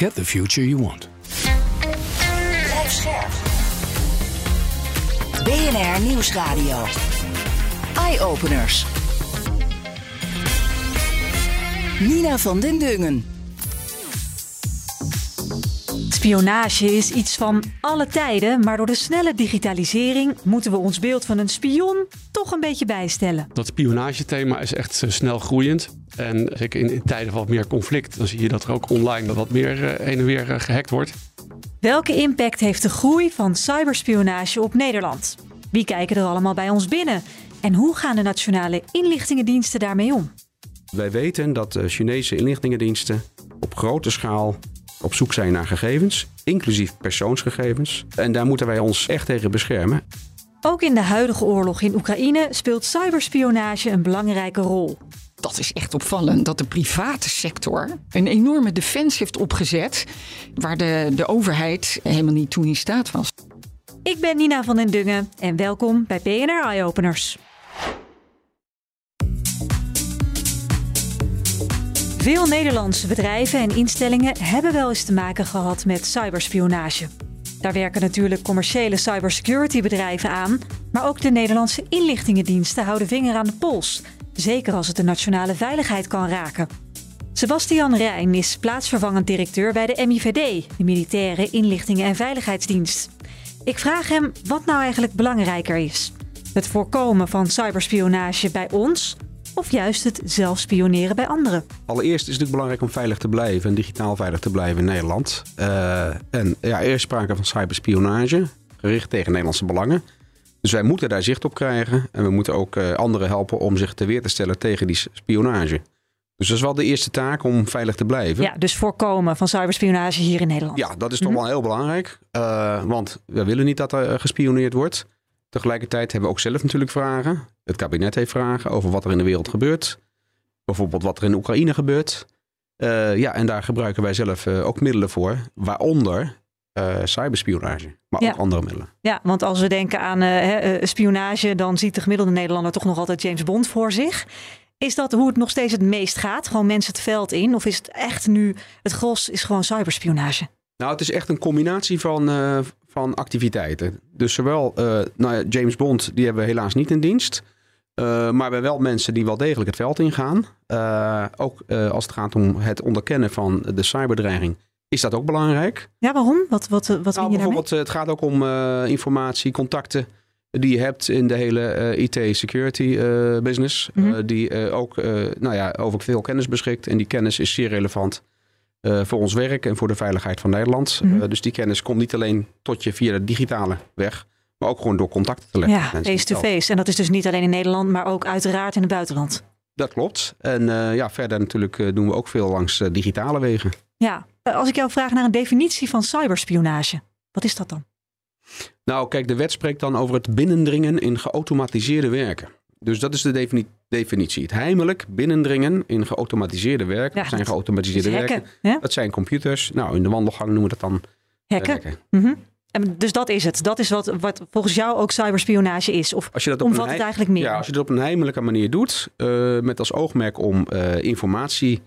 Get the future you want. BNR Nieuwsradio. Eye-openers. Nina van den Dungen. Spionage is iets van alle tijden, maar door de snelle digitalisering moeten we ons beeld van een spion toch een beetje bijstellen. Dat spionagethema is echt eh, snel groeiend. En zeker in, in tijden van wat meer conflict, dan zie je dat er ook online wat meer uh, heen en weer uh, gehackt wordt. Welke impact heeft de groei van cyberspionage op Nederland? Wie kijken er allemaal bij ons binnen? En hoe gaan de nationale inlichtingendiensten daarmee om? Wij weten dat de Chinese inlichtingendiensten op grote schaal op zoek zijn naar gegevens, inclusief persoonsgegevens. En daar moeten wij ons echt tegen beschermen. Ook in de huidige oorlog in Oekraïne speelt cyberspionage een belangrijke rol. Dat is echt opvallend dat de private sector een enorme defensie heeft opgezet waar de, de overheid helemaal niet toe in staat was. Ik ben Nina van den Dungen en welkom bij PNR Eye Openers. Veel Nederlandse bedrijven en instellingen hebben wel eens te maken gehad met cyberspionage. Daar werken natuurlijk commerciële cybersecurity bedrijven aan, maar ook de Nederlandse inlichtingendiensten houden vinger aan de pols, zeker als het de nationale veiligheid kan raken. Sebastian Rijn is plaatsvervangend directeur bij de MIVD, de Militaire Inlichtingen en Veiligheidsdienst. Ik vraag hem wat nou eigenlijk belangrijker is: het voorkomen van cyberspionage bij ons of juist het zelf spioneren bij anderen? Allereerst is het natuurlijk belangrijk om veilig te blijven en digitaal veilig te blijven in Nederland. Uh, en ja, eerst sprake van cyberspionage, gericht tegen Nederlandse belangen. Dus wij moeten daar zicht op krijgen en we moeten ook uh, anderen helpen om zich te weer te stellen tegen die spionage. Dus dat is wel de eerste taak om veilig te blijven. Ja, dus voorkomen van cyberspionage hier in Nederland. Ja, dat is toch mm -hmm. wel heel belangrijk. Uh, want we willen niet dat er gespioneerd wordt. Tegelijkertijd hebben we ook zelf natuurlijk vragen. Het kabinet heeft vragen over wat er in de wereld gebeurt. Bijvoorbeeld wat er in Oekraïne gebeurt. Uh, ja, en daar gebruiken wij zelf uh, ook middelen voor. Waaronder uh, cyberspionage, maar ja. ook andere middelen. Ja, want als we denken aan spionage, dan ziet de gemiddelde Nederlander toch nog altijd James Bond voor zich. Is dat hoe het nog steeds het meest gaat? Gewoon mensen het veld in? Of is het echt nu, het gros is gewoon cyberspionage? Nou, het is echt een combinatie van, van activiteiten. Dus zowel uh, nou ja, James Bond, die hebben we helaas niet in dienst. Uh, maar we hebben wel mensen die wel degelijk het veld ingaan. ook als het gaat om het onderkennen van de cyberdreiging, is dat ook belangrijk. Ja, waarom? Wat, wat, wat nou, je bijvoorbeeld, het gaat ook om informatie, contacten die je hebt in de hele IT-security business. Mhm. Die ook nou ja, over veel kennis beschikt. En die kennis is zeer relevant uh, voor ons werk en voor de veiligheid van Nederland. Mhm. Uh, dus die kennis komt niet alleen tot je via de digitale weg, maar ook gewoon door contacten te leggen. Ja, face-to-face. En dat is dus niet alleen in Nederland, maar ook uiteraard in het buitenland. Dat klopt. En uh, ja, verder natuurlijk doen we ook veel langs digitale wegen. Ja, als ik jou vraag naar een definitie van cyberspionage, wat is dat dan? Nou, kijk, de wet spreekt dan over het binnendringen in geautomatiseerde werken. Dus dat is de defini definitie. Het heimelijk binnendringen in geautomatiseerde werken. Ja, dat zijn geautomatiseerde hacken, werken. hè? Dat zijn computers. Nou, in de wandelgang noemen we dat dan Hacken. hacken. Mhm. En dus dat is het. Dat is wat, wat volgens jou ook cyberspionage is. Of Als je dat op omvat een het eigenlijk meer? Ja, als je dat op een heimelijke manier doet, eh, met als oogmerk om eh, informatie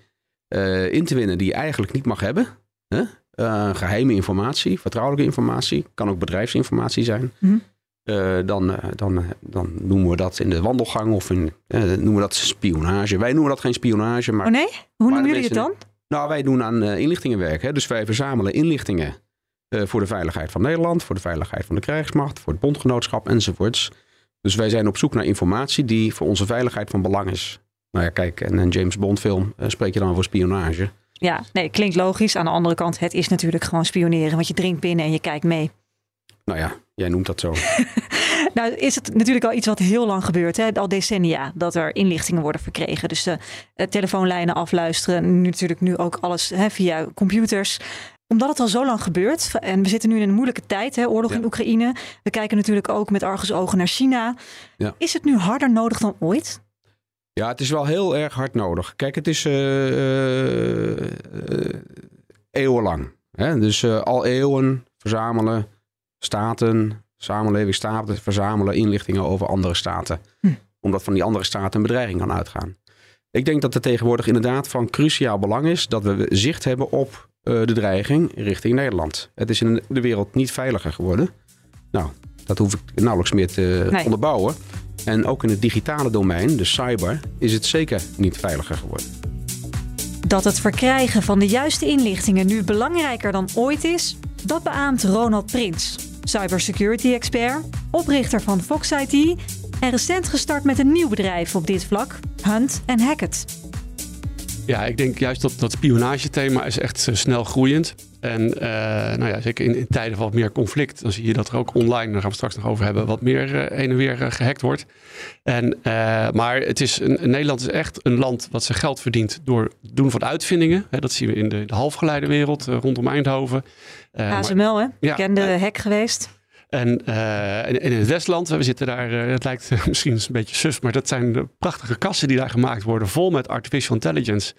eh, in te winnen die je eigenlijk niet mag hebben. Hè? Eh, geheime informatie, vertrouwelijke informatie, kan ook bedrijfsinformatie zijn. Mhm. Eh, dan, eh, dan, eh, dan noemen we dat in de wandelgang of in, noemen we dat spionage. Wij noemen dat geen spionage, maar Oh nee? Hoe noemen jullie het dan? nou, wij doen aan inlichtingenwerk. Hè? Dus wij verzamelen inlichtingen voor de veiligheid van Nederland, voor de veiligheid van de krijgsmacht, voor het bondgenootschap enzovoorts. Dus wij zijn op zoek naar informatie die voor onze veiligheid van belang is. Nou ja, kijk, en een James Bond film spreek je dan voor spionage. Ja, nee, klinkt logisch. Aan de andere kant, het is natuurlijk gewoon spioneren. Want je drinkt binnen en je kijkt mee. Nou ja, jij noemt dat zo. Nou is het natuurlijk al iets wat heel lang gebeurt. Hè? Al decennia dat er inlichtingen worden verkregen. Dus de eh, telefoonlijnen afluisteren. Nu natuurlijk nu ook alles hè, via computers. Omdat het al zo lang gebeurt en we zitten nu in een moeilijke tijd, hè, oorlog Ja. in Oekraïne. We kijken natuurlijk ook met argusogen naar China. Ja. Is het nu harder nodig dan ooit? Ja, het is wel heel erg hard nodig. Kijk, het is eh, eh, eeuwenlang. Hè? Dus al eeuwen verzamelen staten, samenlevingsstaten verzamelen inlichtingen over andere staten. Hm. Omdat van die andere staten een bedreiging kan uitgaan. Ik denk dat het tegenwoordig inderdaad van cruciaal belang is dat we zicht hebben op eh, de dreiging richting Nederland. Het is in de wereld niet veiliger geworden. Nou, dat hoef ik nauwelijks meer te Nee. onderbouwen. En ook in het digitale domein, de cyber, is het zeker niet veiliger geworden. Dat het verkrijgen van de juiste inlichtingen nu belangrijker dan ooit is, dat beaamt Ronald Prins, cybersecurity expert, oprichter van Fox IT en recent gestart met een nieuw bedrijf op dit vlak, Hunt Hackett. Ja, ik denk juist dat dat spionagethema is echt eh, snel groeiend. En eh, nou ja, zeker in, in tijden van wat meer conflict, dan zie je dat er ook online, daar gaan we straks nog over hebben, wat meer eh, heen en weer eh, gehackt wordt. En, maar het is een, Nederland is echt een land wat zijn geld verdient door het doen van uitvindingen. Hè, dat zien we in de, de halfgeleiderwereld rondom Eindhoven. Maar- ASML, hè? Ja. Bekende hack geweest. En, eh, in het Westland, we zitten daar, eh, het lijkt misschien een beetje suf, maar dat zijn de prachtige kassen die daar gemaakt worden, vol met artificial intelligence.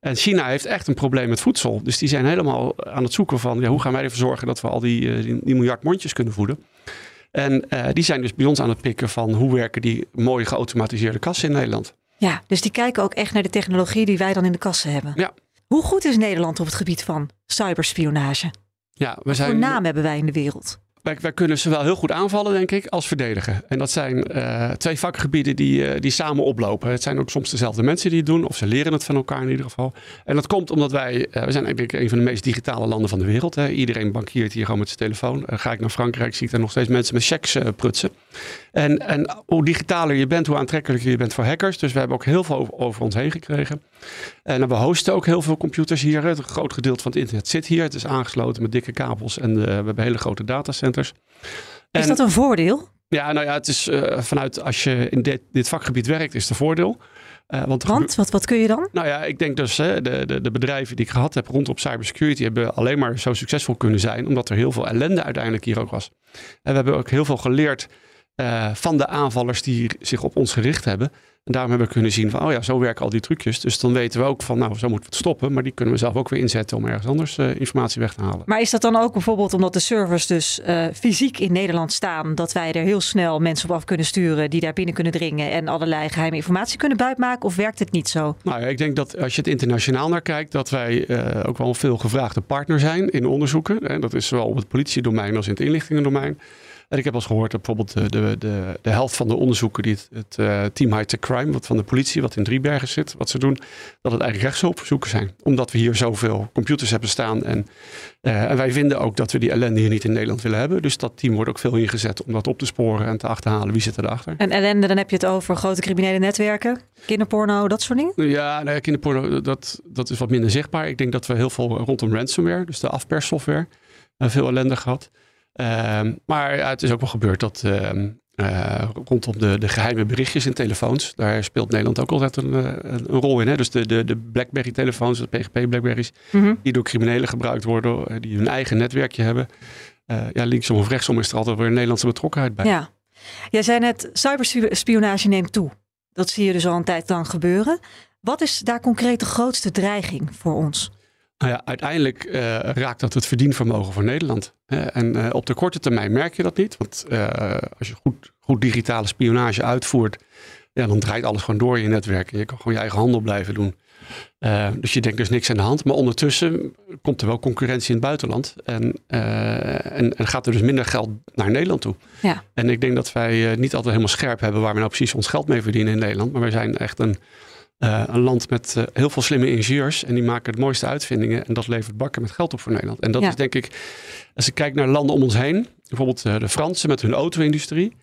En China heeft echt een probleem met voedsel. Dus die zijn helemaal aan het zoeken van, ja, hoe gaan wij ervoor zorgen dat we al die, eh, die, die miljard mondjes kunnen voeden. En die zijn dus bij ons aan het pikken van hoe werken die mooie geautomatiseerde kassen in Nederland. Ja, dus die kijken ook echt naar de technologie die wij dan in de kassen hebben. Ja. Hoe goed is Nederland op het gebied van cyberspionage? Ja, we zijn, voor naam hebben wij in de wereld? Wij, kunnen zowel heel goed aanvallen, denk ik, als verdedigen. En dat zijn eh, twee vakgebieden die, eh, die samen oplopen. Het zijn ook soms dezelfde mensen die het doen, of ze leren het van elkaar in ieder geval. En dat komt omdat wij, eh, we zijn eigenlijk een van de meest digitale landen van de wereld. Hè. Iedereen bankiert hier gewoon met zijn telefoon. Ga ik naar Frankrijk, zie ik daar nog steeds mensen met checks prutsen. En, en hoe digitaler je bent, hoe aantrekkelijker je bent voor hackers. Dus we hebben ook heel veel over, over ons heen gekregen. En we hosten ook heel veel computers hier. Het groot gedeelte van het internet zit hier. Het is aangesloten met dikke kabels en eh, we hebben hele grote datacenters. Is dat een voordeel? ja, nou ja, het is eh, vanuit als je in dit, dit vakgebied werkt, is het een voordeel. Eh, want Want, wat, wat kun je dan? nou ja, ik denk dus hè, de, de, de bedrijven die ik gehad heb rondom cybersecurity hebben alleen maar zo succesvol kunnen zijn, omdat er heel veel ellende uiteindelijk hier ook was. En we hebben ook heel veel geleerd eh, van de aanvallers die zich op ons gericht hebben. En daarom hebben we kunnen zien van, oh ja, zo werken al die trucjes. Dus dan weten we ook van, nou, zo moeten we het stoppen. Maar die kunnen we zelf ook weer inzetten om ergens anders eh, informatie weg te halen. Maar is dat dan ook bijvoorbeeld omdat de servers dus eh, fysiek in Nederland staan, dat wij er heel snel mensen op af kunnen sturen die daar binnen kunnen dringen en allerlei geheime informatie kunnen buitmaken? Of werkt het niet zo? Nou ja, ik denk dat als je het internationaal naar kijkt, dat wij ook wel een veel gevraagde partner zijn in onderzoeken. En dat is zowel op het politiedomein als in het inlichtingendomein. En ik heb al eens gehoord dat bijvoorbeeld de, de, de, de helft van de onderzoeken die het, het eh, team High Tech Crime, wat van de politie, wat in Driebergen zit, wat ze doen, dat het eigenlijk rechtshulpverzoeken zijn. Omdat we hier zoveel computers hebben staan. En, eh, en wij vinden ook dat we die ellende hier niet in Nederland willen hebben. Dus dat team wordt ook veel ingezet om dat op te sporen en te achterhalen wie zit erachter. En ellende, dan heb je het over grote criminele netwerken, kinderporno, dat soort dingen? Ja, nou ja, kinderporno, dat, dat is wat minder zichtbaar. Ik denk dat we heel veel rondom ransomware, dus de afperssoftware, eh, veel ellende gehad. Ehm, maar ja, het is ook wel gebeurd dat ehm, eh, rondom de, de geheime berichtjes in telefoons, daar speelt Nederland ook altijd een, eh, een rol in. Hè? Dus de, de, de BlackBerry-telefoons, de PGP-Blackberries, Mhm. die door criminelen gebruikt worden, eh, die hun eigen netwerkje hebben. Ja, linksom of rechtsom is er altijd weer een Nederlandse betrokkenheid bij. Ja. Jij zei net, cyberspionage neemt toe. Dat zie je dus al een tijd lang gebeuren. Wat is daar concreet de grootste dreiging voor ons? Nou ja, uiteindelijk eh, raakt dat het verdienvermogen van Nederland. En eh, op de korte termijn merk je dat niet. Want eh, als je goed, goed digitale spionage uitvoert, ja, dan draait alles gewoon door in je netwerk. En je kan gewoon je eigen handel blijven doen. Dus je denkt, is niks aan de hand. Maar ondertussen komt er wel concurrentie in het buitenland. En, en, en gaat er dus minder geld naar Nederland toe. Ja. En ik denk dat wij niet altijd helemaal scherp hebben waar we nou precies ons geld mee verdienen in Nederland. Maar wij zijn echt een, eh, een land met eh, heel veel slimme ingenieurs. En die maken de mooiste uitvindingen. En dat levert bakken met geld op voor Nederland. En dat Ja. is denk ik, als ik kijk naar landen om ons heen. Bijvoorbeeld eh, de Fransen met hun auto-industrie.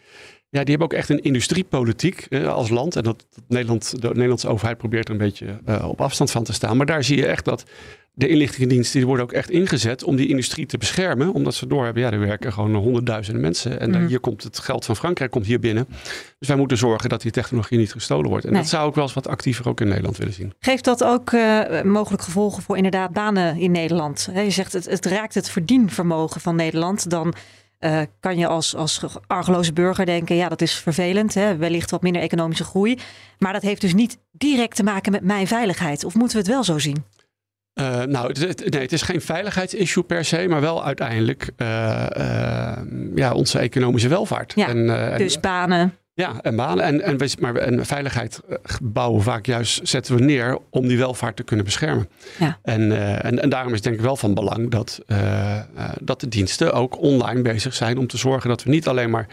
Ja, die hebben ook echt een industriepolitiek als land. En dat, dat Nederland, de Nederlandse overheid probeert er een beetje op afstand van te staan. Maar daar zie je echt dat de inlichtingendiensten die worden ook echt ingezet om die industrie te beschermen. Omdat ze doorhebben, ja, er werken gewoon honderdduizenden mensen. En Mhm. hier komt het geld van Frankrijk komt hier binnen. Dus wij moeten zorgen dat die technologie niet gestolen wordt. En Nee. dat zou ik wel eens wat actiever ook in Nederland willen zien. Geeft dat ook eh, mogelijk gevolgen voor inderdaad banen in Nederland? Je zegt het, het raakt het verdienvermogen van Nederland. Dan eh, kan je als, als argeloze burger denken, ja dat is vervelend. Hè, wellicht wat minder economische groei. Maar dat heeft dus niet direct te maken met mijn veiligheid. Of moeten we het wel zo zien? Eh, nou, het, het- nee, het is geen veiligheidsissue per se, maar wel uiteindelijk eh, eh, ja, onze economische welvaart. Ja, en, en- Dus banen. Ja, en banen. En, en, we- maar, en veiligheid bouwen vaak juist zetten we neer om die welvaart te kunnen beschermen. Ja. En, en, en daarom is het denk ik wel van belang dat, dat de diensten ook online bezig zijn om te zorgen dat we niet alleen maar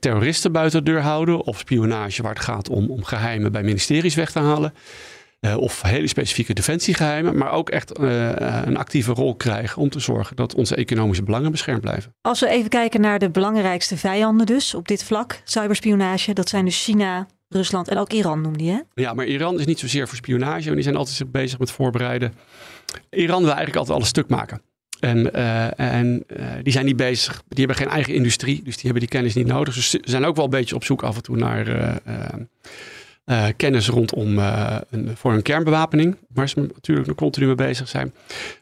terroristen buiten de deur houden of spionage waar het gaat om, om geheimen bij ministeries weg te halen. Eh, of hele specifieke defensiegeheimen, maar ook echt eh, een actieve rol krijgen om te zorgen dat onze economische belangen beschermd blijven. Als we even kijken naar de belangrijkste vijanden dus op dit vlak. Cyberspionage, dat zijn dus China, Rusland en ook Iran noemde je. Ja, maar Iran is niet zozeer voor spionage. want Die zijn altijd bezig met voorbereiden. Iran wil eigenlijk altijd alles stuk maken. En, eh, en die zijn niet bezig. Die hebben geen eigen industrie. Dus die hebben die kennis niet nodig. Dus ze zijn ook wel een beetje op zoek af en toe naar eh, kennis rondom eh, een, voor een kernbewapening. Waar ze natuurlijk nog continu mee bezig zijn.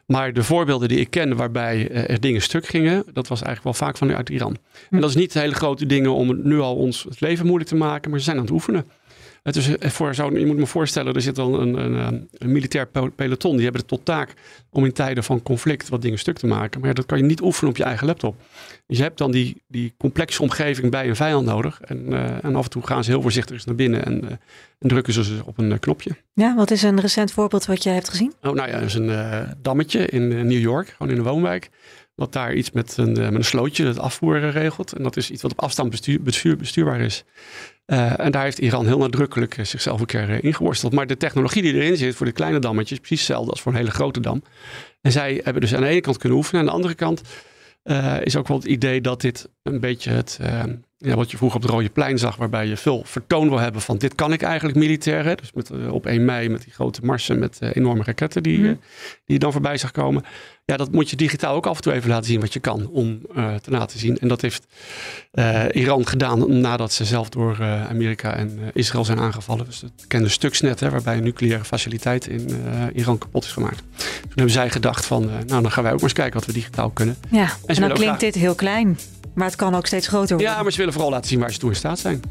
Maar de voorbeelden die ik ken waarbij eh, er dingen stuk gingen. Dat was eigenlijk wel vaak vanuit Iran. En dat is niet hele grote dingen om nu al ons het leven moeilijk te maken. Maar ze zijn aan het oefenen. Het is voor zo, je moet me voorstellen, er zit dan een, een, een, militair pe- peloton. Die hebben het tot taak om in tijden van conflict wat dingen stuk te maken. Maar ja, dat kan je niet oefenen op je eigen laptop. Dus je hebt dan die, die complexe omgeving bij een vijand nodig. En, eh, en af en toe gaan ze heel voorzichtig naar binnen en, eh, en drukken ze op een eh, knopje. Ja, wat is een recent voorbeeld wat je hebt gezien? Oh, nou ja, er is een dammetje in New York, gewoon in een woonwijk. Wat daar iets met een, met een slootje, het afvoer eh, regelt. En dat is iets wat op afstand bestuur, bestuur- bestuurbaar is. En daar heeft Iran heel nadrukkelijk zichzelf een keer ingeworsteld. Maar de technologie die erin zit voor de kleine dammetjes is precies hetzelfde als voor een hele grote dam. En zij hebben dus aan de ene kant kunnen oefenen. Aan de andere kant eh, is ook wel het idee dat dit een beetje het, eh, ja, wat je vroeger op het Rode Plein zag, waarbij je veel vertoon wil hebben van dit kan ik eigenlijk militair. Hè? Dus met, eh, op 1 mei met die grote marsen met enorme raketten die, Mhm. die je dan voorbij zag komen. Ja, dat moet je digitaal ook af en toe even laten zien wat je kan om eh, te laten zien. En dat heeft eh, Iran gedaan nadat ze zelf door eh, Amerika en Israël zijn aangevallen. Dus het bekende Stuxnet, hè, waarbij een nucleaire faciliteit in Iran kapot is gemaakt. Toen hebben zij gedacht van, nou dan gaan wij ook maar eens kijken wat we digitaal kunnen. Ja, en, dan klinkt graag- dit heel klein. Maar het kan ook steeds groter worden. Ja, maar ze willen vooral laten zien waar ze toe in staat zijn.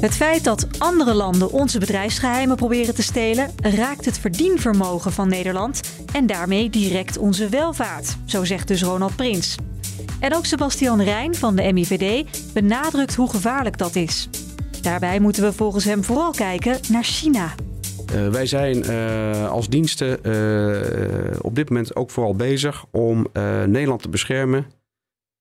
Het feit dat andere landen onze bedrijfsgeheimen proberen te stelen, raakt het verdienvermogen van Nederland en daarmee direct onze welvaart, zo zegt dus Ronald Prins. En ook Sebastian Rijn van de MIVD benadrukt hoe gevaarlijk dat is. Daarbij moeten we volgens hem vooral kijken naar China. Eh, wij zijn eh, als diensten eh, op dit moment ook vooral bezig om Nederland te beschermen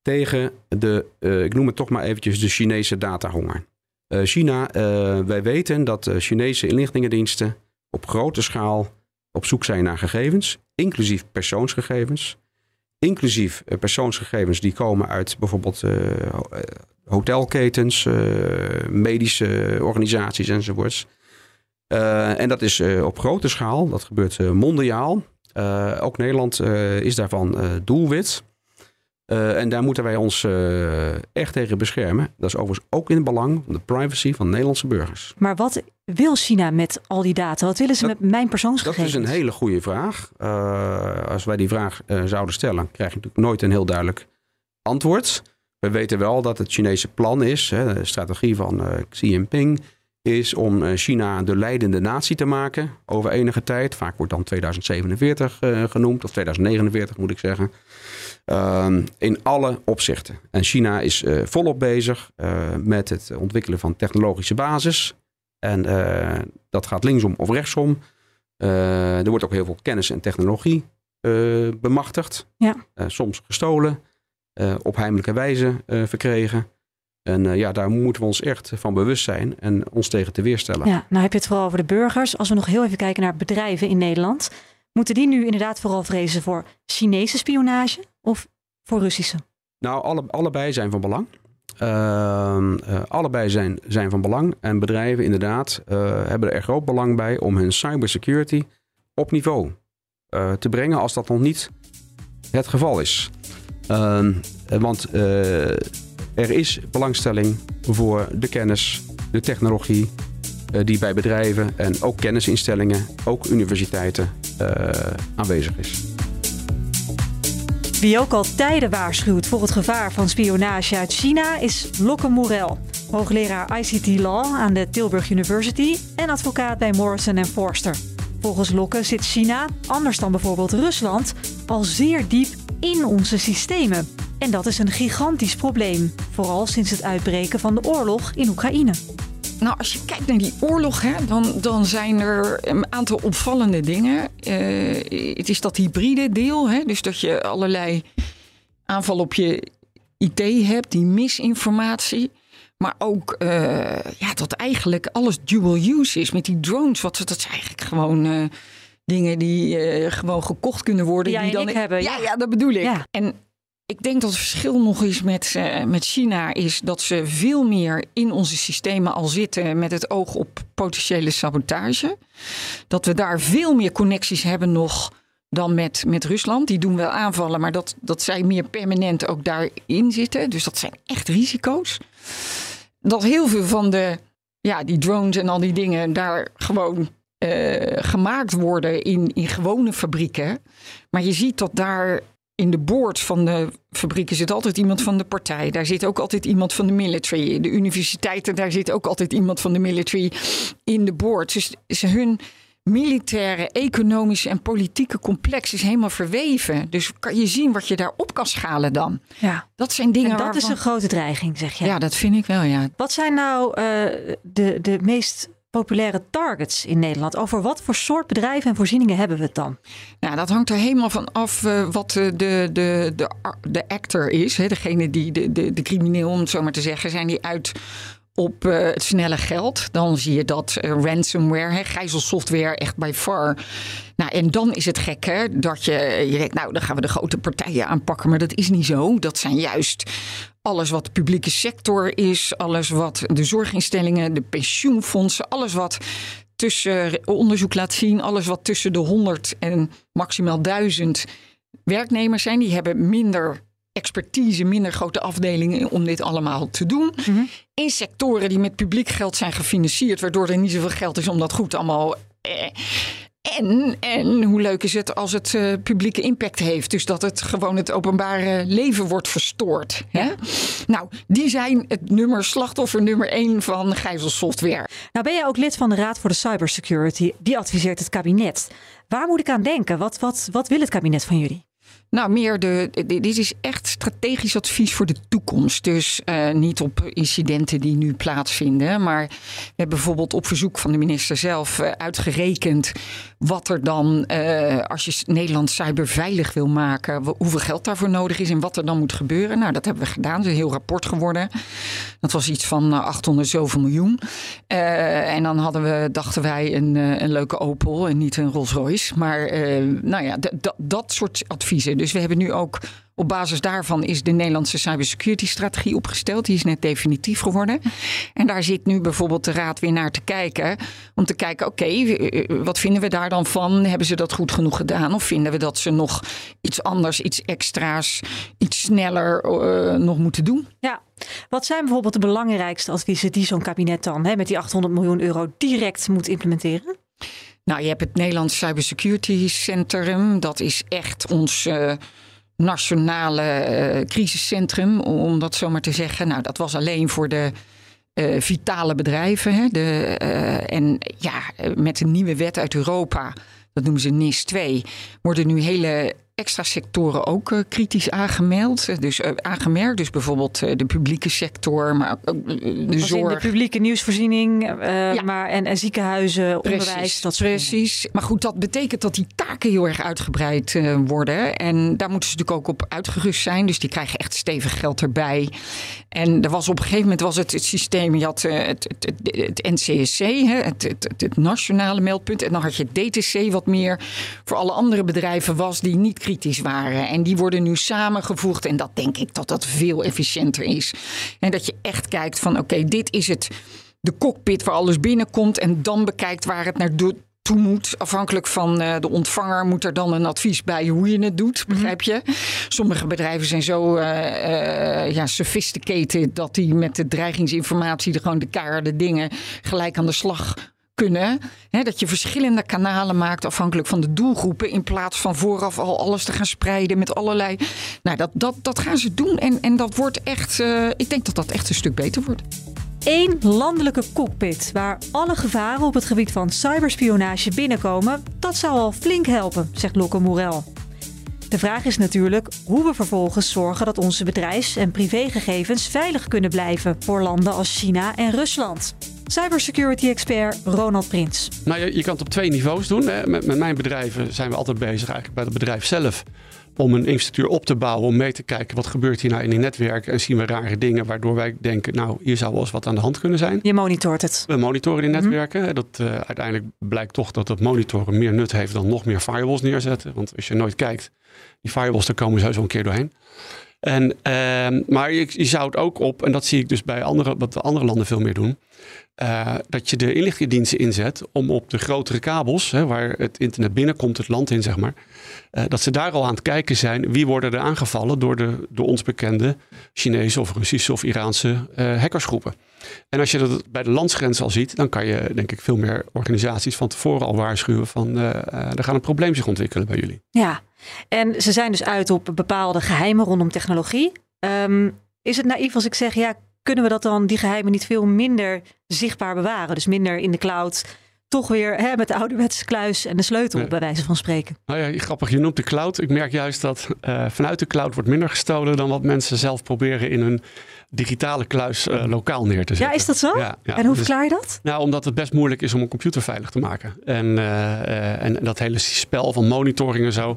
tegen de, ik noem het toch maar eventjes, de Chinese datahonger. Eh, China, eh, wij weten dat de Chinese inlichtingendiensten op grote schaal op zoek zijn naar gegevens, inclusief persoonsgegevens. Inclusief eh, persoonsgegevens die komen uit bijvoorbeeld eh, ho- eh, hotelketens, eh, medische organisaties enzovoorts. Eh, en dat is eh, op grote schaal, dat gebeurt eh, mondiaal. Eh, ook Nederland eh, is daarvan eh, doelwit. Eh, en daar moeten wij ons eh, echt tegen beschermen. Dat is overigens ook in het belang van de privacy van Nederlandse burgers. Maar wat wil China met al die data? Wat willen ze Dat- met mijn Dat persoonsgegevens? is een hele goede vraag. Eh, als wij die vraag zouden stellen, krijg je natuurlijk nooit een heel duidelijk antwoord. We weten wel dat het Chinese plan is, hè, de strategie van Xi Jinping, is om eh, China de leidende natie te maken over enige tijd. Vaak wordt dan 2047 eh, genoemd, of 2049 moet ik zeggen. Ehm, in alle opzichten. En China is eh, volop bezig met het ontwikkelen van technologische basis. En dat gaat linksom of rechtsom. Er wordt ook heel veel kennis en technologie bemachtigd. Ja. Soms gestolen, op heimelijke wijze verkregen. En eh, ja, daar moeten we ons echt van bewust zijn en ons tegen te weerstellen. Ja, nou heb je het vooral over de burgers. Als we nog heel even kijken naar bedrijven in Nederland. Moeten die nu inderdaad vooral vrezen voor Chinese spionage of voor Russische? Nou, alle, allebei zijn van belang. Ehm, eh, allebei zijn, zijn van belang. En bedrijven inderdaad eh, hebben er groot belang bij om hun cybersecurity op niveau te brengen als dat nog niet het geval is. Ehm, want er is belangstelling voor de kennis, de technologie eh, die bij bedrijven en ook kennisinstellingen, ook universiteiten eh, aanwezig is. Wie ook al tijden waarschuwt voor het gevaar van spionage uit China is Lokke Morel. Hoogleraar ICT Law aan de Tilburg University en advocaat bij Morrison Forster. Volgens Lokke zit China, anders dan bijvoorbeeld Rusland, al zeer diep in onze systemen. En dat is een gigantisch probleem, vooral sinds het uitbreken van de oorlog in Oekraïne. Nou, als je kijkt naar die oorlog, hè, dan, dan zijn er een aantal opvallende dingen. Eh, het is dat hybride deel, hè, dus dat je allerlei aanval op je IT hebt, die misinformatie. Maar ook uh, ja, dat eigenlijk alles dual use is met die drones. Wat, dat zijn eigenlijk gewoon uh, dingen die gewoon gekocht kunnen worden. Ja, die dan hebben. Ja, ja, ja, dat bedoel ik. Ja. En ik denk dat het verschil nog eens met, met China is dat ze veel meer in onze systemen al zitten met het oog op potentiële sabotage. Dat we daar veel meer connecties hebben nog dan met, met Rusland. Die doen wel aanvallen, maar dat, dat zij meer permanent ook daarin zitten. Dus dat zijn echt risico's. Dat heel veel van de, ja, die drones en al die dingen daar gewoon uh, gemaakt worden in, in gewone fabrieken. Maar je ziet dat daar in de board van de fabrieken zit altijd iemand van de partij. Daar zit ook altijd iemand van de military. De universiteiten, daar zit ook altijd iemand van de military in de board. Dus ze hun militaire, economische en politieke complex is helemaal verweven. Dus kan je zien wat je daarop kan schalen dan. Ja. Dat zijn dingen En dat waarvan... is een grote dreiging, zeg je. Ja, dat vind ik wel, ja. Wat zijn nou uh, de, de meest populaire targets in Nederland? Over wat voor soort bedrijven en voorzieningen hebben we het dan? Nou, dat hangt er helemaal van af uh, wat de, de, de, de, de actor is. Hè? Degene die, de, de, de crimineel, om het zo maar te zeggen, zijn die uit op uh, het snelle geld. Dan zie je dat uh, ransomware, hè, gijzelsoftware, echt bij far. Nou, en dan is het gek hè, dat je, je denkt, nou, dan gaan we de grote partijen aanpakken. Maar dat is niet zo. Dat zijn juist alles wat de publieke sector is, alles wat de zorginstellingen, de pensioenfondsen, alles wat tussen onderzoek laat zien, alles wat tussen de 100 en maximaal 1000 werknemers zijn, die hebben minder expertise, minder grote afdelingen om dit allemaal te doen. Mhm. In sectoren die met publiek geld zijn gefinancierd, waardoor er niet zoveel geld is om dat goed allemaal. Eh, en, en hoe leuk is het als het uh, publieke impact heeft? Dus dat het gewoon het openbare leven wordt verstoord. Hè? Nou, die zijn het nummer slachtoffer nummer één van gijzelsoftware. Nou ben je ook lid van de Raad voor de Cybersecurity. Die adviseert het kabinet. Waar moet ik aan denken? Wat, wat, wat wil het kabinet van jullie? Nou, meer de. Dit is echt strategisch advies voor de toekomst. Dus uh, niet op incidenten die nu plaatsvinden. Maar we hebben bijvoorbeeld op verzoek van de minister zelf uh, uitgerekend. Wat er dan, uh, als je Nederland cyberveilig wil maken. hoeveel geld daarvoor nodig is en wat er dan moet gebeuren. Nou, dat hebben we gedaan. Het is een heel rapport geworden. Dat was iets van 800 zoveel miljoen. en dan hadden we, dachten wij, een, een leuke Opel en niet een Rolls Royce. Maar nou ja, dat soort adviezen. Dus we hebben nu ook op basis daarvan is de Nederlandse cybersecurity strategie opgesteld. Die is net definitief geworden. En daar zit nu bijvoorbeeld de raad weer naar te kijken. Om te kijken, oké, okay, wat vinden we daar dan van? Hebben ze dat goed genoeg gedaan? Of vinden we dat ze nog iets anders, iets extra's, iets sneller uh, nog moeten doen? Ja, wat zijn bijvoorbeeld de belangrijkste adviezen die zo'n kabinet dan hè, met die 800 miljoen euro direct moet implementeren? Nou, je hebt het Nederlands Cybersecurity Centrum. Dat is echt ons uh, nationale uh, crisiscentrum, om dat zo maar te zeggen. Nou, dat was alleen voor de uh, vitale bedrijven. Hè? De, en ja, met een nieuwe wet uit Europa, dat noemen ze NIS 2, worden nu hele extra sectoren ook uh, kritisch aangemeld. Dus uh, aangemerkt, dus bijvoorbeeld uh, de publieke sector, maar ook de Als zorg. In de publieke nieuwsvoorziening, ja. maar en, en ziekenhuizen, precies, onderwijs. Dat precies. Maar goed, dat betekent dat die taken heel erg uitgebreid worden. En daar moeten ze natuurlijk ook op uitgerust zijn. Dus die krijgen echt stevig geld erbij. En er was op een gegeven moment was het, het systeem, je had het, het, het, het NCSC, het, het, het, nationale meldpunt. En dan had je DTC, wat meer voor alle andere bedrijven was die niet kritisch waren. En die worden nu samengevoegd. En dat denk ik dat dat veel efficiënter is. En dat je echt kijkt van oké, dit is het, de cockpit waar alles binnenkomt. En dan bekijkt waar het naartoe toe moet. Afhankelijk van uh, de ontvanger moet er dan een advies bij hoe je het doet, begrijp je? Sommige bedrijven zijn zo uh, ja, sophisticated dat die met de dreigingsinformatie de, gewoon de keiharde dingen gelijk aan de slag kunnen. Hè, dat je verschillende kanalen maakt afhankelijk van de doelgroepen. In plaats van vooraf al alles te gaan spreiden met allerlei. Nou, dat, dat, dat gaan ze doen. En, en dat wordt echt. Uh, ik denk dat dat echt een stuk beter wordt. Eén landelijke cockpit waar alle gevaren op het gebied van cyberspionage binnenkomen, dat zou al flink helpen, zegt Lokke Morel. De vraag is natuurlijk hoe we vervolgens zorgen dat onze bedrijfs- en privégegevens veilig kunnen blijven voor landen als China en Rusland. Cybersecurity-expert Ronald Prins. Nou, je, je, kan het op twee niveaus doen. Hè. Met, met mijn bedrijven zijn we altijd bezig eigenlijk bij het bedrijf zelf om een infrastructuur op te bouwen, om mee te kijken wat gebeurt hier nou in die netwerken en zien we rare dingen waardoor wij denken, nou hier zou wel eens wat aan de hand kunnen zijn. Je monitort het. We monitoren die netwerken. Mm -hmm. Dat uh, uiteindelijk blijkt toch dat het monitoren meer nut heeft dan nog meer firewalls neerzetten. Want als je nooit kijkt, die firewalls daar komen zo een keer doorheen. En, uh, maar je, je, zou het ook op, en dat zie ik dus bij andere, wat andere landen veel meer doen, uh, dat je de inlichtingendiensten inzet om op de grotere kabels, hè, waar het internet binnenkomt, het land in zeg maar, uh, dat ze daar al aan het kijken zijn wie worden er aangevallen door de door ons bekende Chinese of Russische of Iraanse uh, hackersgroepen. En als je dat bij de landsgrens al ziet, dan kan je denk ik veel meer organisaties van tevoren al waarschuwen van er gaat een probleem zich ontwikkelen bij jullie. Ja, en ze zijn dus uit op bepaalde geheimen rondom technologie. Um, is het naïef als ik zeg, ja, kunnen we dat dan, die geheimen, niet veel minder zichtbaar bewaren? Dus minder in de cloud. Toch weer hè, met de ouderwetse kluis en de sleutel, bij wijze van spreken. Nou ja, grappig, je noemt de cloud. Ik merk juist dat uh, vanuit de cloud wordt minder gestolen dan wat mensen zelf proberen in hun digitale kluis uh, lokaal neer te zetten. Ja, is dat zo? Ja, ja. En hoe verklaar je dat? Nou, omdat het best moeilijk is om een computer veilig te maken. En, uh, en dat hele spel van monitoring en zo.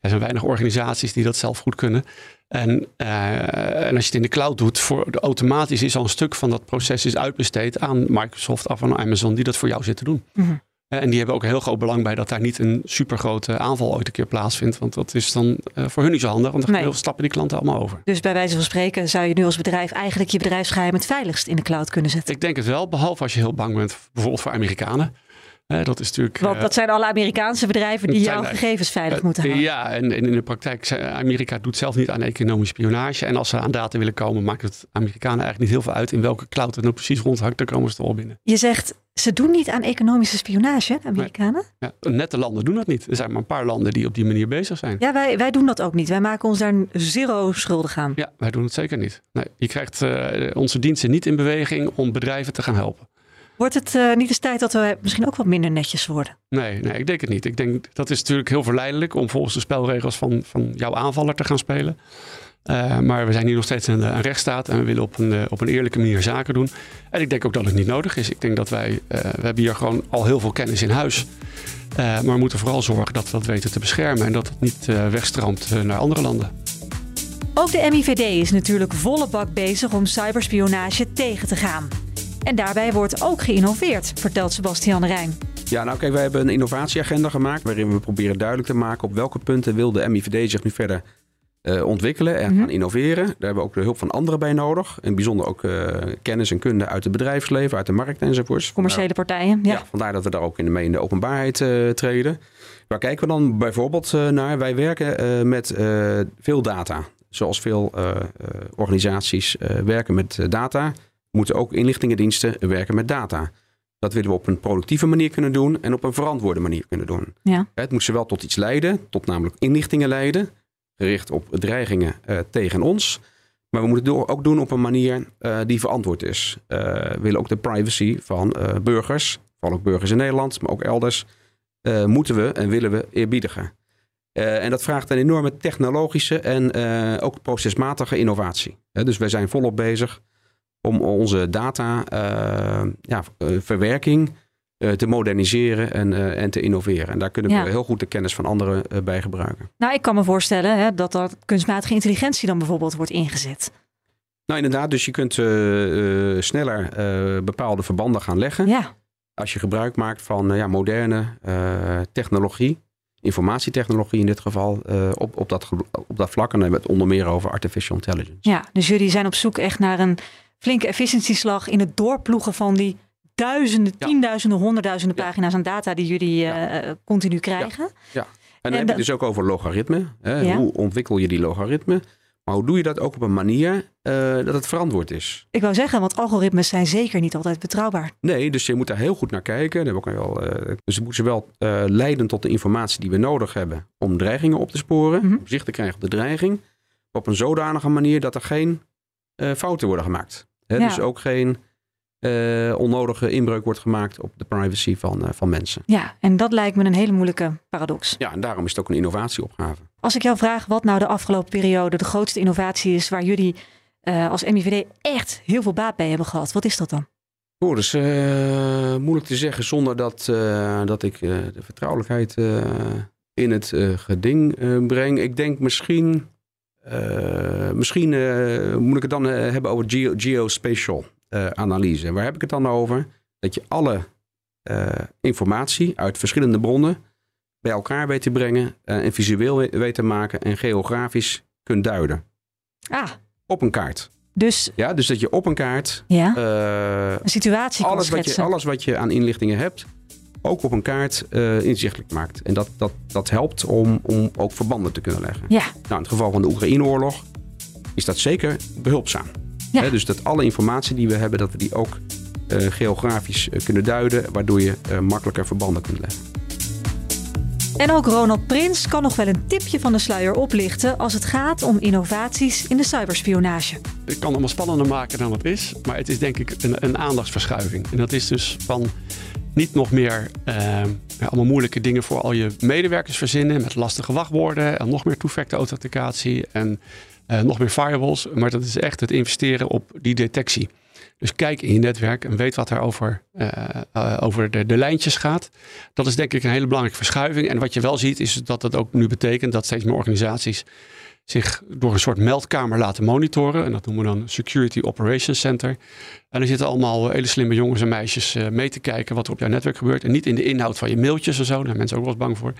Er zijn weinig organisaties die dat zelf goed kunnen. En, uh, en als je het in de cloud doet, voor, de, automatisch is al een stuk van dat proces is uitbesteed aan Microsoft of aan Amazon die dat voor jou zitten doen. Mhm. Mm-hmm. En die hebben ook heel groot belang bij dat daar niet een supergrote aanval ooit een keer plaatsvindt. Want dat is dan uh, voor hun niet zo handig, want dan nee. stappen die klanten allemaal over. Dus bij wijze van spreken zou je nu als bedrijf eigenlijk je bedrijfsgeheim het veiligst in de cloud kunnen zetten? Ik denk het wel, behalve als je heel bang bent bijvoorbeeld voor Amerikanen. Dat is natuurlijk. Want dat zijn alle Amerikaanse bedrijven die jouw gegevens veilig uh, moeten houden. Ja, en, en, in de praktijk, Amerika doet zelf niet aan economische spionage. En als ze aan data willen komen, maakt het Amerikanen eigenlijk niet heel veel uit in welke cloud het nou precies rondhangt. Dan komen ze er al binnen. Je zegt, ze doen niet aan economische spionage, de Amerikanen? Nee. Ja, nette landen doen dat niet. Er zijn maar een paar landen die op die manier bezig zijn. Ja, wij, wij doen dat ook niet. Wij maken ons daar zero schuldig aan. Ja, wij doen het zeker niet. Nee, je krijgt uh, onze diensten niet in beweging om bedrijven te gaan helpen. Wordt het uh, niet eens tijd dat we misschien ook wat minder netjes worden? Nee, nee, ik denk het niet. Ik denk dat is natuurlijk heel verleidelijk om volgens de spelregels van, van jouw aanvaller te gaan spelen. Uh, maar we zijn hier nog steeds een, een rechtsstaat en we willen op een, uh, op een eerlijke manier zaken doen. En ik denk ook dat het niet nodig is. Ik denk dat wij, uh, we hebben hier gewoon al heel veel kennis in huis. maar we moeten vooral zorgen dat we dat weten te beschermen en dat het niet wegstroomt naar andere landen. Ook de MIVD is natuurlijk volle bak bezig om cyberspionage tegen te gaan. En daarbij wordt ook geïnnoveerd, vertelt Sebastian Rijn. Ja, nou kijk, wij hebben een innovatieagenda gemaakt waarin we proberen duidelijk te maken op welke punten wil de MIVD zich nu verder uh, ontwikkelen en mm-hmm. gaan innoveren. Daar hebben we ook de hulp van anderen bij nodig. In bijzonder ook uh, kennis en kunde uit het bedrijfsleven, uit de markt enzovoorts. Commerciële nou, partijen, ja. ja. Vandaar dat we daar ook in de, mee in de openbaarheid uh, treden. Waar kijken we dan bijvoorbeeld naar? Wij werken met veel data. Zoals veel organisaties werken met data moeten ook inlichtingendiensten werken met data. Dat willen we op een productieve manier kunnen doen en op een verantwoorde manier kunnen doen. Ja. Het moet zowel tot iets leiden, tot namelijk inlichtingen leiden, gericht op dreigingen uh, tegen ons. Maar we moeten het ook doen op een manier uh, die verantwoord is. Uh, we willen ook de privacy van burgers, vooral ook burgers in Nederland, maar ook elders, moeten we en willen we eerbiedigen. en dat vraagt een enorme technologische en ook procesmatige innovatie. dus wij zijn volop bezig om onze data uh, ja, verwerking uh, te moderniseren en, uh, en te innoveren. En daar kunnen we ja. heel goed de kennis van anderen bij gebruiken. Nou, ik kan me voorstellen hè, dat dat kunstmatige intelligentie dan bijvoorbeeld wordt ingezet. Nou, inderdaad. Dus je kunt sneller bepaalde verbanden gaan leggen. Ja. Als je gebruik maakt van ja, moderne technologie. Informatietechnologie in dit geval, op, op, dat, op dat vlak. En dan hebben we het onder meer over artificial intelligence. Ja, dus jullie zijn op zoek echt naar een flinke efficiëntieslag in het doorploegen van die duizenden, Ja. tienduizenden, honderdduizenden Ja. pagina's aan data die jullie eh, continu krijgen. En dan En heb je dat- dus ook over logaritme. Hè? Ja. Hoe ontwikkel je die logaritme? Maar hoe doe je dat ook op een manier eh, dat het verantwoord is? Ik wou zeggen, want algoritmes zijn zeker niet altijd betrouwbaar. Nee, dus je moet daar heel goed naar kijken. Daar heb ik eh, dus we moeten wel eh, leiden tot de informatie die we nodig hebben om dreigingen op te sporen, om zicht te krijgen op de dreiging, op een zodanige manier dat er geen eh, fouten worden gemaakt. Hè, Ja. Dus ook geen eh, onnodige inbreuk wordt gemaakt op de privacy van, eh, van mensen. Ja, en dat lijkt me een hele moeilijke paradox. Ja, en daarom is het ook een innovatieopgave. Als ik jou vraag wat nou de afgelopen periode de grootste innovatie is waar jullie eh, als MIVD echt heel veel baat bij hebben gehad, wat is dat dan? Oh, dat is eh, moeilijk te zeggen zonder dat, dat ik de vertrouwelijkheid in het geding breng. Ik denk misschien, eh, misschien eh, moet ik het dan eh, hebben over geo- geospatial analyse. Waar heb ik het dan over? Dat je alle informatie uit verschillende bronnen bij elkaar weet te brengen en visueel we- weet te maken en geografisch kunt duiden. Ah, Op een kaart. dus Ja, dus dat je op een kaart ja, een situatie kan alles wat, je, alles wat je aan inlichtingen hebt, ook op een kaart eh, inzichtelijk maakt. En dat, dat, dat helpt om, om ook verbanden te kunnen leggen. Ja, Nou, in het geval van de Oekraïne-oorlog is dat zeker behulpzaam. Ja. Hè, dus dat alle informatie die we hebben, dat we die ook eh, geografisch eh, kunnen duiden, waardoor je eh, makkelijker verbanden kunt leggen. en ook Ronald Prins kan nog wel een tipje van de sluier oplichten als het gaat om innovaties in de cyberspionage. Het kan allemaal spannender maken dan het is. Maar het is denk ik een, een aandachtsverschuiving. En dat is dus van niet nog meer eh, allemaal moeilijke dingen voor al je medewerkers verzinnen. Met lastige wachtwoorden en nog meer two-factor authenticatie en eh, nog meer firewalls. Maar dat is echt het investeren op die detectie. Dus kijk in je netwerk en weet wat er over, eh, over de, de lijntjes gaat. Dat is denk ik een hele belangrijke verschuiving. En wat je wel ziet is dat dat ook nu betekent dat steeds meer organisaties zich door een soort meldkamer laten monitoren. En dat noemen we dan Security Operations Center. En er zitten allemaal hele slimme jongens en meisjes eh, mee te kijken wat er op jouw netwerk gebeurt. En niet in de inhoud van je mailtjes en zo, daar zijn mensen ook wel eens bang voor.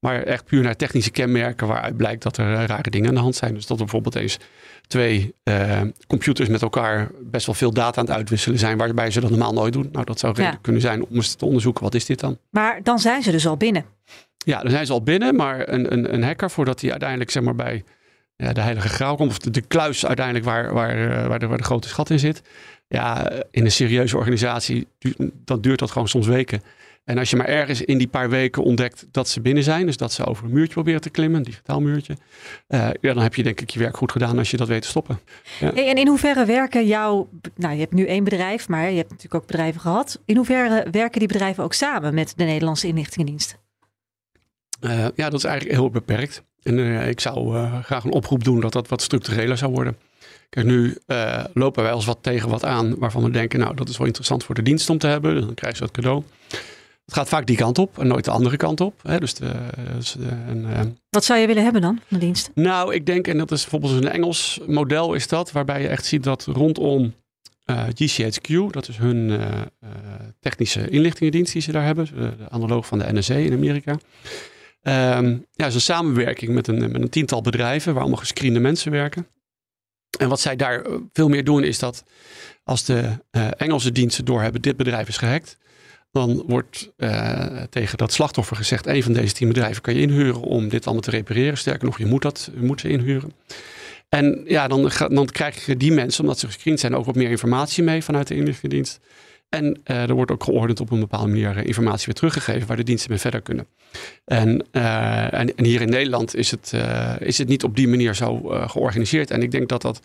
Maar echt puur naar technische kenmerken waaruit blijkt dat er eh, rare dingen aan de hand zijn. Dus dat er bijvoorbeeld eens twee eh, computers met elkaar best wel veel data aan het uitwisselen zijn, waarbij ze dat normaal nooit doen. Nou, dat zou reden Ja. kunnen zijn om eens te onderzoeken, wat is dit dan? Maar dan zijn ze dus al binnen. Ja, dan zijn ze al binnen, maar een, een, een hacker, voordat hij uiteindelijk zeg maar, bij ja, de heilige graal komt, of de, de kluis uiteindelijk waar, waar, eh, waar, de, waar de grote schat in zit. Ja, in een serieuze organisatie, dan duurt dat gewoon soms weken. En als je maar ergens in die paar weken ontdekt dat ze binnen zijn, dus dat ze over een muurtje proberen te klimmen, een digitaal muurtje, eh, ja, dan heb je denk ik je werk goed gedaan als je dat weet te stoppen. Hey, en in hoeverre werken jouw... Nou, je hebt nu één bedrijf, maar je hebt natuurlijk ook bedrijven gehad. In hoeverre werken die bedrijven ook samen met de Nederlandse inlichtingendienst? Eh, ja, dat is eigenlijk heel beperkt. En eh, ik zou eh, graag een oproep doen dat dat wat structureler zou worden. Kijk, nu eh, lopen wij als wat tegen wat aan waarvan we denken, nou, dat is wel interessant voor de dienst om te hebben. Dan krijgen ze dat cadeau. Het gaat vaak die kant op en nooit de andere kant op. Hè? Dus de, dus de, en, Wat zou je willen hebben dan, de dienst? nou, ik denk, en dat is bijvoorbeeld een Engels model is dat, waarbij je echt ziet dat rondom GCHQ, dat is hun technische inlichtingendienst die ze daar hebben, de analoog van de NSA in Amerika. Ehm, ja, is een samenwerking met een, met een tiental bedrijven waar allemaal gescreende mensen werken. En wat zij daar eh, veel meer doen is dat als de eh, Engelse diensten doorhebben, dit bedrijf is gehackt, dan wordt eh, tegen dat slachtoffer gezegd, een van deze tien bedrijven kan je inhuren om dit allemaal te repareren. Sterker nog, je moet dat je moet ze inhuren. En ja, dan, dan krijg je die mensen, omdat ze gescreend zijn, ook wat meer informatie mee vanuit de inlichtingendienst. En eh, er wordt ook geordend op een bepaalde manier eh, informatie weer teruggegeven waar de diensten mee verder kunnen. En, eh, en, en hier in Nederland is het, is het niet op die manier zo georganiseerd. En ik denk dat dat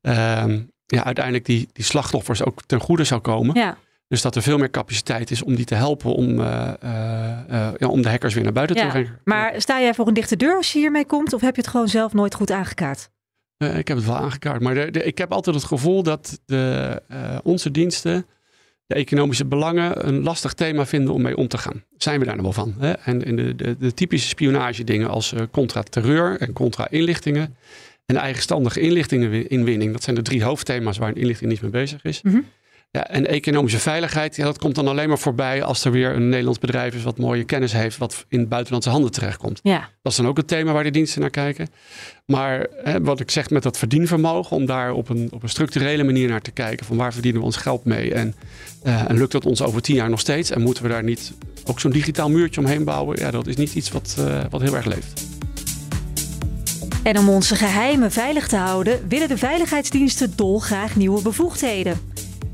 ehm, ja, uiteindelijk die, die slachtoffers ook ten goede zou komen. Ja, Dus dat er veel meer capaciteit is om die te helpen om, ja, om de hackers weer naar buiten te brengen. Maar sta jij voor een dichte deur als je hiermee komt? Of heb je het gewoon zelf nooit goed aangekaart? Ik heb het wel aangekaart. Maar de, de- ik heb altijd het gevoel dat de, onze diensten de economische belangen een lastig thema vinden om mee om te gaan. Zijn we daar nog wel van? Hè? En, de, de, de typische spionage dingen als eh, contra-terreur en contra-inlichtingen. En eigenstandige inlichtingeninwinning. Dat zijn de drie hoofdthema's waar een inlichting niet mee bezig is. Mhm. Ja, en economische veiligheid, ja, dat komt dan alleen maar voorbij als er weer een Nederlands bedrijf is wat mooie kennis heeft, wat in buitenlandse handen terechtkomt. Ja. Dat is dan ook het thema waar de diensten naar kijken. Maar hè, wat ik zeg met dat verdienvermogen, om daar op een, op een structurele manier naar te kijken, van waar verdienen we ons geld mee en, eh, en lukt dat ons over tien jaar nog steeds en moeten we daar niet ook zo'n digitaal muurtje omheen bouwen, ja, dat is niet iets wat, eh, wat heel erg leeft. En om onze geheimen veilig te houden, willen de veiligheidsdiensten dolgraag nieuwe bevoegdheden.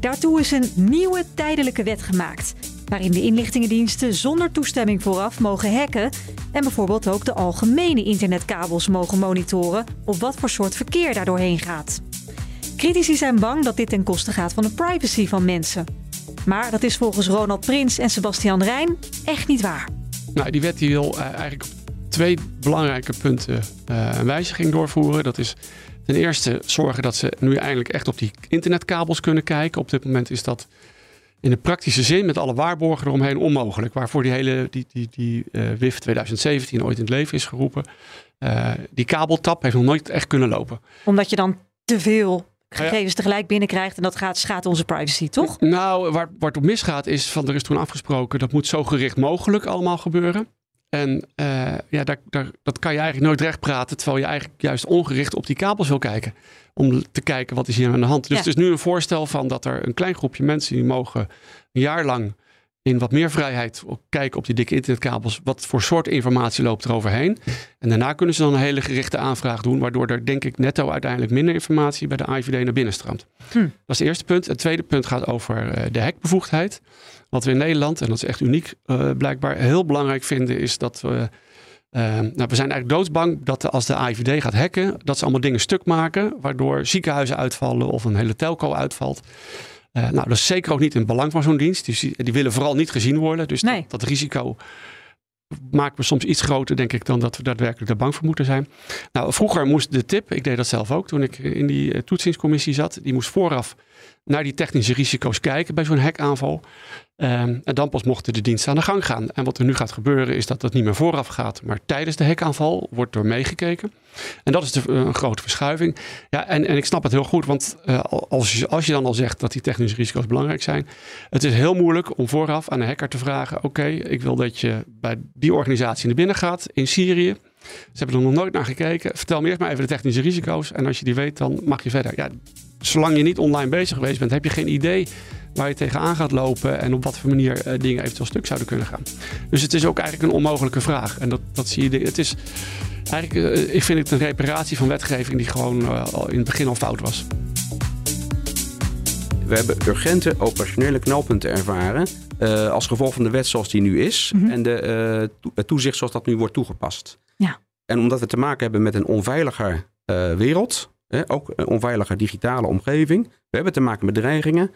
Daartoe is een nieuwe tijdelijke wet gemaakt, waarin de inlichtingendiensten zonder toestemming vooraf mogen hacken en bijvoorbeeld ook de algemene internetkabels mogen monitoren op wat voor soort verkeer daar doorheen gaat. Critici zijn bang dat dit ten koste gaat van de privacy van mensen. Maar dat is volgens Ronald Prins en Sebastian Rijn echt niet waar. Nou, die wet die wil eh, eigenlijk op twee belangrijke punten eh, een wijziging doorvoeren. Dat is ten eerste zorgen dat ze nu eindelijk echt op die internetkabels kunnen kijken. Op dit moment is dat in de praktische zin met alle waarborgen eromheen onmogelijk. Waarvoor die hele die, die, die eh, WIF 2017 ooit in het leven is geroepen. Eh, die kabeltap heeft nog nooit echt kunnen lopen. Omdat je dan te veel Ah, ja. gegevens tegelijk binnenkrijgt en dat gaat, schaadt onze privacy, toch? Nou, waar, waar het op misgaat is van er is toen afgesproken dat moet zo gericht mogelijk allemaal gebeuren. En eh, ja, daar, daar, dat kan je eigenlijk nooit recht praten, terwijl je eigenlijk juist ongericht op die kabels wil kijken. Om te kijken wat is hier aan de hand. Dus Ja. het is nu een voorstel van dat er een klein groepje mensen die mogen een jaar lang in wat meer vrijheid kijken op die dikke internetkabels. Wat voor soort informatie loopt er overheen. En daarna kunnen ze dan een hele gerichte aanvraag doen. Waardoor er denk ik netto uiteindelijk minder informatie bij de AIVD naar binnen stroomt. Hm. Dat is het eerste punt. Het tweede punt gaat over eh, de hekbevoegdheid. Wat we in Nederland, en dat is echt uniek eh, blijkbaar, heel belangrijk vinden is dat we... eh, nou, we zijn eigenlijk doodsbang dat als de AIVD gaat hacken, dat ze allemaal dingen stuk maken, waardoor ziekenhuizen uitvallen of een hele telco uitvalt. Eh, nou, dat is zeker ook niet in het belang van zo'n dienst. Die, die willen vooral niet gezien worden. Dus Nee. dat, dat risico maken we soms iets groter, denk ik, dan dat we daadwerkelijk er bang voor moeten zijn. Nou, vroeger moest de tip, ik deed dat zelf ook toen ik in die toetsingscommissie zat, die moest vooraf naar die technische risico's kijken bij zo'n hackaanval. Ehm, en dan pas mochten de diensten aan de gang gaan. En wat er nu gaat gebeuren is dat dat niet meer vooraf gaat, maar tijdens de hackaanval wordt door meegekeken. En dat is eh, een grote verschuiving. Ja, en, en ik snap het heel goed, want eh, als, je, als je dan al zegt dat die technische risico's belangrijk zijn, het is heel moeilijk om vooraf aan een hacker te vragen: Oké, ik wil dat je bij die organisatie naar binnen gaat in Syrië. Ze hebben er nog nooit naar gekeken. Vertel me eerst maar even de technische risico's. En als je die weet, dan mag je verder. Ja, zolang je niet online bezig geweest bent, heb je geen idee waar je tegenaan gaat lopen en op wat voor manier eh, dingen eventueel stuk zouden kunnen gaan. Dus het is ook eigenlijk een onmogelijke vraag. En dat, dat zie je. Het is eigenlijk, eh, ik vind het een reparatie van wetgeving die gewoon eh, al in het begin al fout was. We hebben urgente operationele knelpunten ervaren. eh, als gevolg van de wet zoals die nu is. Mhm. En de, eh, to- het toezicht zoals dat nu wordt toegepast. Ja. En omdat we te maken hebben met een onveiliger eh, wereld. Hè, ook een onveiliger digitale omgeving. We hebben te maken met dreigingen.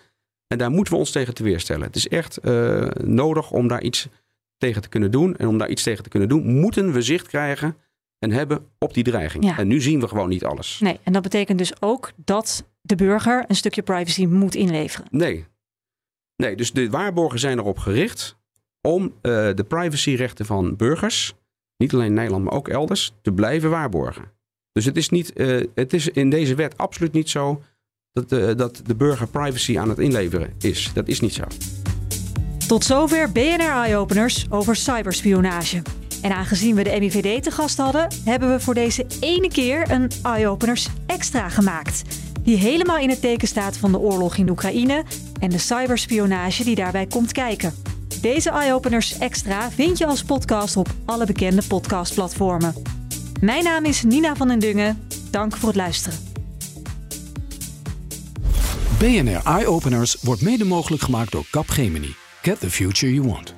En daar moeten we ons tegen te weerstellen. Het is echt eh, nodig om daar iets tegen te kunnen doen. En om daar iets tegen te kunnen doen, moeten we zicht krijgen en hebben op die dreiging. Ja. En nu zien we gewoon niet alles. Nee, en dat betekent dus ook dat de burger een stukje privacy moet inleveren. Nee. Nee, dus de waarborgen zijn erop gericht om eh, de privacyrechten van burgers, niet alleen in Nederland, maar ook elders, te blijven waarborgen. Dus het is, niet, eh, het is in deze wet absoluut niet zo dat, eh, dat de burger privacy aan het inleveren is. Dat is niet zo. Tot zover BNR Eye-openers over cyberspionage. En aangezien we de MIVD te gast hadden, hebben we voor deze ene keer een Eye-openers extra gemaakt. Die helemaal in het teken staat van de oorlog in Oekraïne en de cyberspionage die daarbij komt kijken. Deze Eye-openers extra vind je als podcast op alle bekende podcastplatformen. Mijn naam is Nina van den Dungen. Dank voor het luisteren. BNR Eye Openers wordt mede mogelijk gemaakt door Capgemini. Get the future you want.